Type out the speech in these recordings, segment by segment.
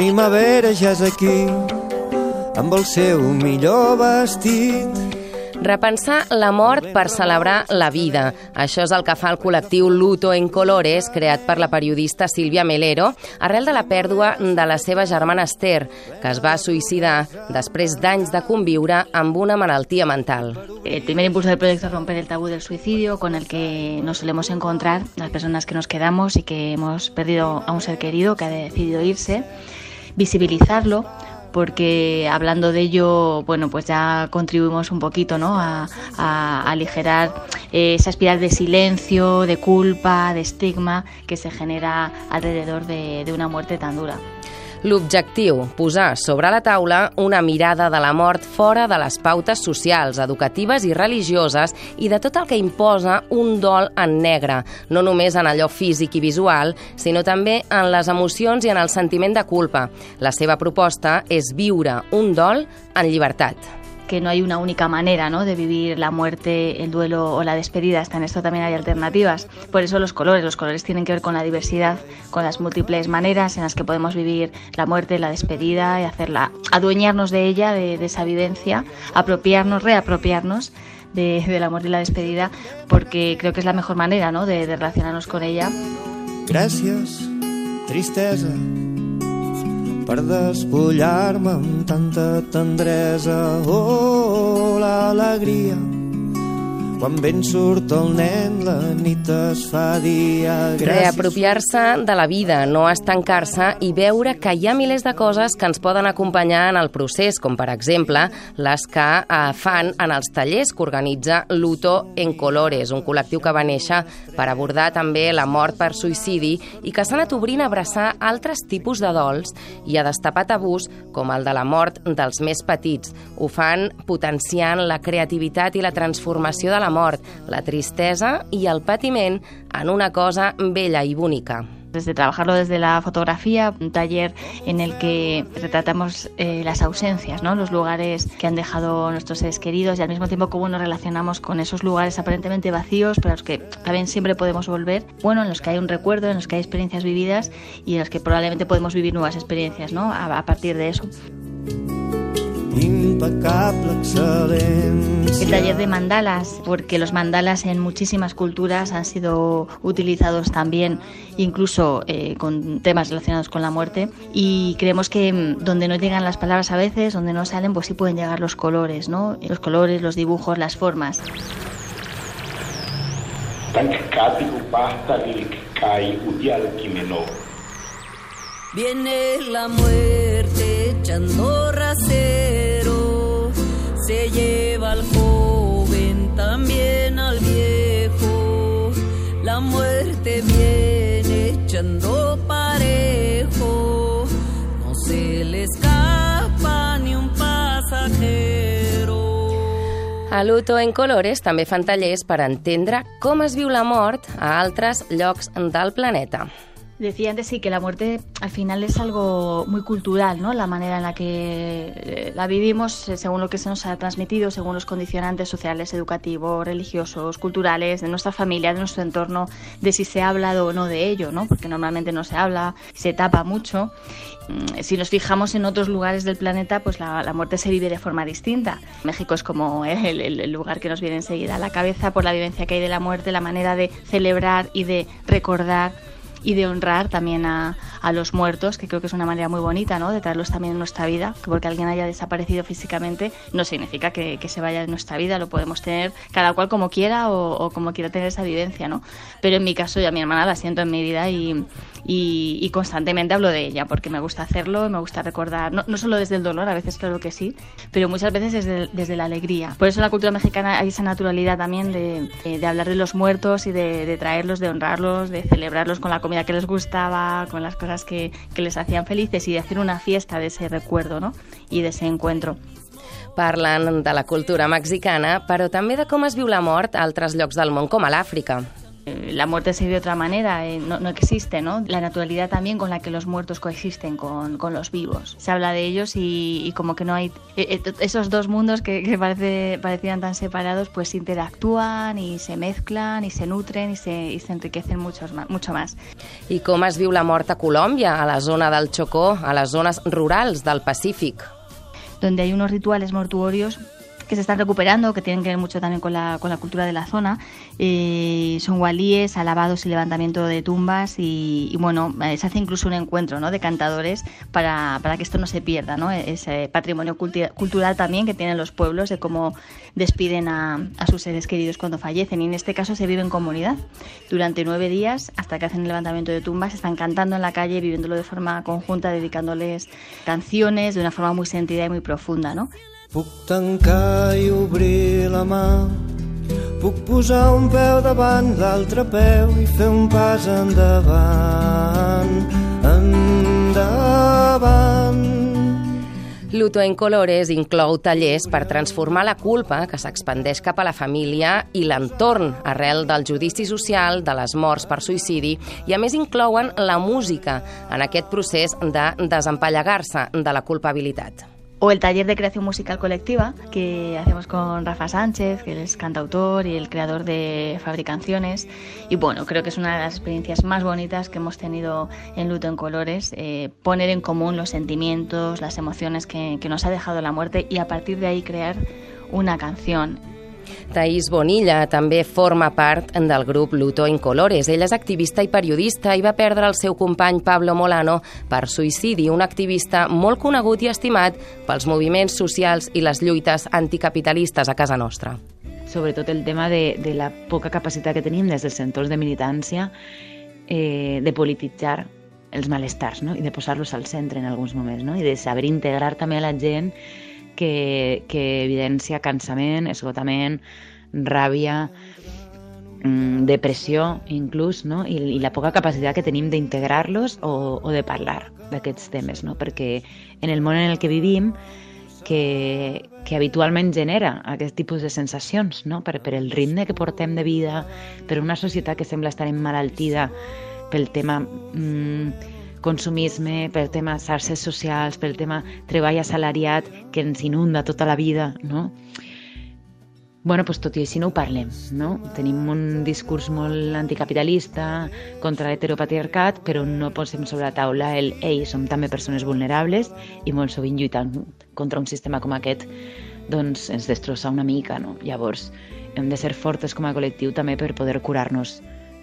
primavera ja és aquí, amb el seu millor vestit. Repensar la mort per celebrar la vida. Això és el que fa el col·lectiu Luto en Colores, creat per la periodista Sílvia Melero, arrel de la pèrdua de la seva germana Esther, que es va suïcidar després d'anys de conviure amb una malaltia mental. El primer impulso del proyecto es romper el tabú del suicidio, con el que nos solemos encontrar las personas que nos quedamos y que hemos perdido a un ser querido que ha decidido irse, visibilizarlo, porque hablando de ello, bueno, pues ya contribuimos un poquito, ¿no? A, aligerar eh, esa espiral de silencio, de culpa, de estigma que se genera alrededor de, de una muerte tan dura. L'objectiu, posar sobre la taula una mirada de la mort fora de les pautes socials, educatives i religioses i de tot el que imposa un dol en negre, no només en allò físic i visual, sinó també en les emocions i en el sentiment de culpa. La seva proposta és viure un dol en llibertat. Que no hay una única manera ¿no? de vivir la muerte, el duelo o la despedida. Hasta en esto también hay alternativas. Por eso los colores. Los colores tienen que ver con la diversidad, con las múltiples maneras en las que podemos vivir la muerte, la despedida y hacerla, adueñarnos de ella, de, esa vivencia, apropiarnos, reapropiarnos. De, de, la muerte y la despedida, porque creo que es la mejor manera ¿no? de, de relacionarnos con ella. Gràcies, tristesa, per despullar-me amb tanta tendresa. Oh, l'alegria, quan ben surt el nen, la nit es fa dia. Reapropiar-se de la vida, no estancar-se i veure que hi ha milers de coses que ens poden acompanyar en el procés, com per exemple les que eh, fan en els tallers que organitza Luto en Colores, un col·lectiu que va néixer per abordar també la mort per suïcidi i que s'ha anat obrint a abraçar altres tipus de dols i a destapar tabús com el de la mort dels més petits. Ho fan potenciant la creativitat i la transformació de la mort, la tristesa i el patiment en una cosa bella i bonica. Desde trabajarlo desde la fotografía, un taller en el que retratamos eh, las ausencias, ¿no? los lugares que han dejado nuestros seres queridos y al mismo tiempo cómo nos relacionamos con esos lugares aparentemente vacíos, pero a los que también siempre podemos volver, bueno, en los que hay un recuerdo, en los que hay experiencias vividas y en los que probablemente podemos vivir nuevas experiencias ¿no? a, a partir de eso. Impecable excelencia. El taller de mandalas, porque los mandalas en muchísimas culturas han sido utilizados también incluso eh, con temas relacionados con la muerte y creemos que mm, donde no llegan las palabras a veces, donde no salen, pues sí pueden llegar los colores, ¿no? Los colores, los dibujos, las formas. Viene la muerte echando rasero, se lleva al joven, también al viejo. La muerte viene echando parejo, no se le escapa ni un pasajero. A Luto en Colores també fan tallers per entendre com es viu la mort a altres llocs del planeta. Decía antes sí que la muerte al final es algo muy cultural, ¿no? La manera en la que eh, la vivimos, eh, según lo que se nos ha transmitido, según los condicionantes sociales, educativos, religiosos, culturales, de nuestra familia, de nuestro entorno, de si se ha hablado o no de ello, ¿no? Porque normalmente no se habla, se tapa mucho. Mm, Si nos fijamos en otros lugares del planeta, pues la, muerte se vive de forma distinta. México es como eh, el- el lugar que nos viene enseguida a la cabeza por la vivencia que hay de la muerte, la manera de celebrar y de recordar y de honrar también a, a los muertos, que creo que es una manera muy bonita, ¿no? De traerlos también en nuestra vida, que porque alguien haya desaparecido físicamente no significa que, que se vaya de nuestra vida, lo podemos tener cada cual como quiera o, o como quiera tener esa vivencia, ¿no? Pero en mi caso yo a mi hermana la siento en mi vida y, y, y constantemente hablo de ella, porque me gusta hacerlo, me gusta recordar, no, no solo desde el dolor, a veces claro que sí, pero muchas veces desde, desde la alegría. Por eso en la cultura mexicana hay esa naturalidad también de, eh, de hablar de los muertos y de, de traerlos, de honrarlos, de celebrarlos con la comida que les gustaba, con las cosas que, que les hacían felices y de hacer una fiesta de ese recuerdo ¿no? y de ese encuentro. Parlen de la cultura mexicana, però també de com es viu la mort a altres llocs del món, com a l'Àfrica. Eh, la muerte se vive de otra manera, eh, no, no, existe, ¿no? La naturalidad también con la que los muertos coexisten con, con los vivos. Se habla de ellos y, y como que no hay... Eh, esos dos mundos que, que parece, parecían tan separados, pues interactúan y se mezclan y se nutren y se, y se enriquecen muchos, mucho más. I com es viu la mort a Colòmbia, a la zona del Chocó, a les zones rurals del Pacífic? Donde hay unos rituales mortuorios que se están recuperando, que tienen que ver mucho también con la, con la cultura de la zona. Son gualíes, alabados y levantamiento de tumbas y, bueno, eh, se hace incluso un encuentro ¿no? de cantadores para, para que esto no se pierda, ¿no? ese patrimonio cultural también que tienen los pueblos de cómo despiden a, a, sus seres queridos cuando fallecen y en este caso se vive en comunidad. Durante nueve días, hasta que hacen el levantamiento de tumbas, están cantando en la calle, viviéndolo de forma conjunta, dedicándoles canciones de una forma muy sentida y muy profunda, ¿no? Puc tancar i obrir la mà, puc posar un peu davant l'altre peu i fer un pas endavant, endavant. Luto en Colores inclou tallers per transformar la culpa que s'expandeix cap a la família i l'entorn arrel del judici social, de les morts per suïcidi i a més inclouen la música en aquest procés de desempallegar-se de la culpabilitat. O el taller de creación musical colectiva que hacemos con Rafa Sánchez, que es cantautor y el creador de Fabricanciones. Y bueno, creo que es una de las experiencias más bonitas que hemos tenido en Luto en Colores, eh, poner en común los sentimientos, las emociones que, que nos ha dejado la muerte y a partir de ahí crear una canción. Taís Bonilla també forma part del grup Luto Colores. Ella és activista i periodista i va perdre el seu company Pablo Molano per suïcidi, un activista molt conegut i estimat pels moviments socials i les lluites anticapitalistes a casa nostra. Sobretot el tema de, de la poca capacitat que tenim des dels sectors de militància eh, de polititzar els malestars no? i de posar-los al centre en alguns moments no? i de saber integrar també a la gent que, que evidencia cansament, esgotament, ràbia, mmm, depressió inclús, no? I, i la poca capacitat que tenim d'integrar-los o, o de parlar d'aquests temes, no? perquè en el món en el que vivim que, que habitualment genera aquest tipus de sensacions, no? per, per el ritme que portem de vida, per una societat que sembla estar emmalaltida pel tema mmm, consumisme, pel tema xarxes socials, pel tema treball assalariat que ens inunda tota la vida, no? bueno, pues tot i així no ho parlem, no? Tenim un discurs molt anticapitalista contra l'heteropatriarcat, però no posem sobre la taula el ei, som també persones vulnerables i molt sovint lluitant contra un sistema com aquest doncs ens destrossa una mica, no? Llavors, hem de ser fortes com a col·lectiu també per poder curar-nos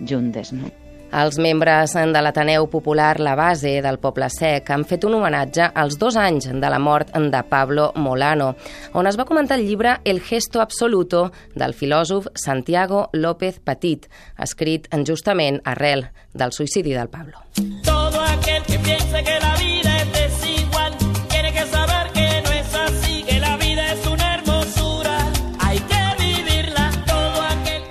juntes, no? Els membres de l'Ateneu Popular La Base del Poble Sec han fet un homenatge als dos anys de la mort de Pablo Molano, on es va comentar el llibre El gesto absoluto del filòsof Santiago López Petit, escrit justament arrel del suïcidi del Pablo. Todo aquel que piense que la vida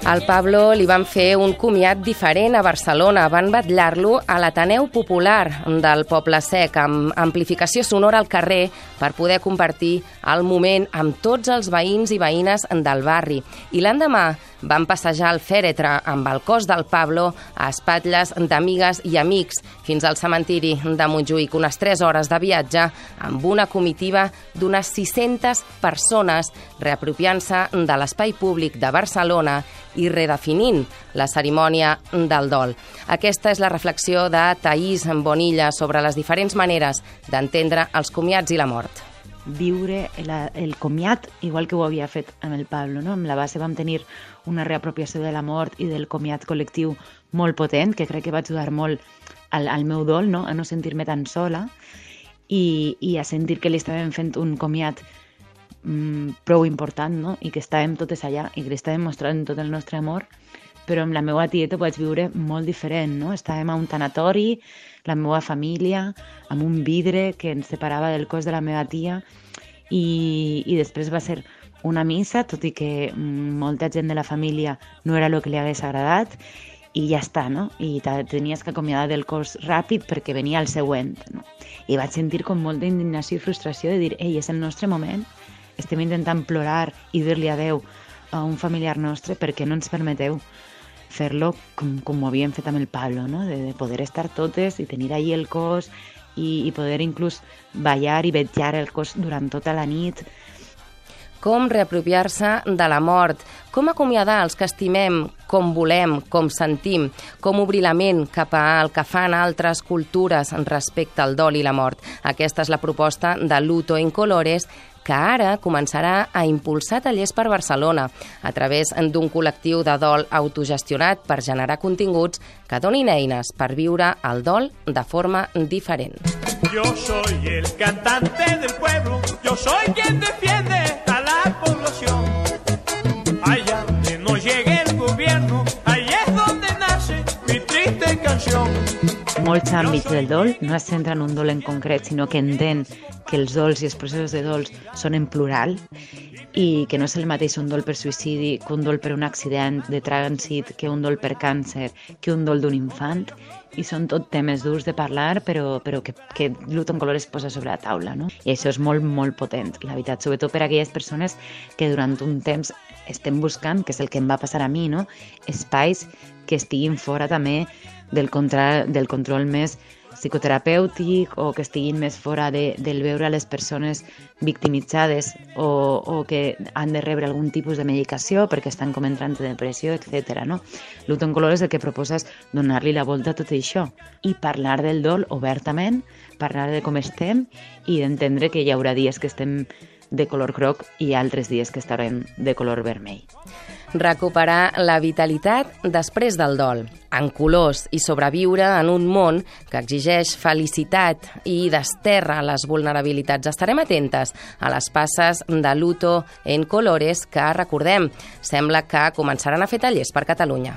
Al Pablo li van fer un comiat diferent a Barcelona. Van batllar-lo a l'Ateneu Popular del Poble Sec, amb amplificació sonora al carrer per poder compartir el moment amb tots els veïns i veïnes del barri. I l'endemà van passejar el fèretre amb el cos del Pablo a espatlles d'amigues i amics fins al cementiri de Montjuïc. Unes 3 hores de viatge amb una comitiva d'unes 600 persones reapropiant-se de l'espai públic de Barcelona i redefinint la cerimònia del dol. Aquesta és la reflexió de Taís Bonilla sobre les diferents maneres d'entendre els comiats i la mort viure el, el comiat igual que ho havia fet amb el Pablo. No? Amb la base vam tenir una reapropiació de la mort i del comiat col·lectiu molt potent, que crec que va ajudar molt al, al meu dol, no? a no sentir-me tan sola i, i a sentir que li estàvem fent un comiat mm, prou important no? i que estàvem totes allà i que li estàvem mostrant tot el nostre amor però amb la meva tieta ho vaig viure molt diferent, no? Estàvem a un tanatori, la meva família, amb un vidre que ens separava del cos de la meva tia i, i després va ser una missa, tot i que molta gent de la família no era el que li hagués agradat, i ja està, no? I tenies que acomiadar del cos ràpid perquè venia el següent, no? I vaig sentir com molta indignació i frustració de dir, ei, és el nostre moment, estem intentant plorar i dir-li adeu a un familiar nostre perquè no ens permeteu fer-lo com, com ho havíem fet amb el Pablo, no? de, de poder estar totes i tenir allí el cos i, i poder inclús ballar i vetllar el cos durant tota la nit com reapropiar-se de la mort, com acomiadar els que estimem, com volem, com sentim, com obrir la ment cap al que fan altres cultures respecte al dol i la mort. Aquesta és la proposta de Luto in Colores que ara començarà a impulsar tallers per Barcelona a través d'un col·lectiu de dol autogestionat per generar continguts que donin eines per viure el dol de forma diferent. Yo soy el cantante del pueblo, yo soy quien defiende molts àmbits del dol no es centra en un dol en concret, sinó que entén que els dols i els processos de dols són en plural i que no és el mateix un dol per suïcidi que un dol per un accident de trànsit, que un dol per càncer, que un dol d'un infant i són tot temes durs de parlar però, però que, que Luton Color es posa sobre la taula no? i això és molt, molt potent la veritat, sobretot per a aquelles persones que durant un temps estem buscant, que és el que em va passar a mi, no? espais que estiguin fora també del, contra, del control més psicoterapèutic o que estiguin més fora de, del veure les persones victimitzades o, o que han de rebre algun tipus de medicació perquè estan com entrant en depressió, etc. No? Luton Color és el que proposa és donar-li la volta a tot això i parlar del dol obertament, parlar de com estem i d'entendre que hi haurà dies que estem de color groc i altres dies que estarem de color vermell. Recuperar la vitalitat després del dol, en colors i sobreviure en un món que exigeix felicitat i desterra les vulnerabilitats. Estarem atentes a les passes de Luto en Colores que, recordem, sembla que començaran a fer tallers per Catalunya.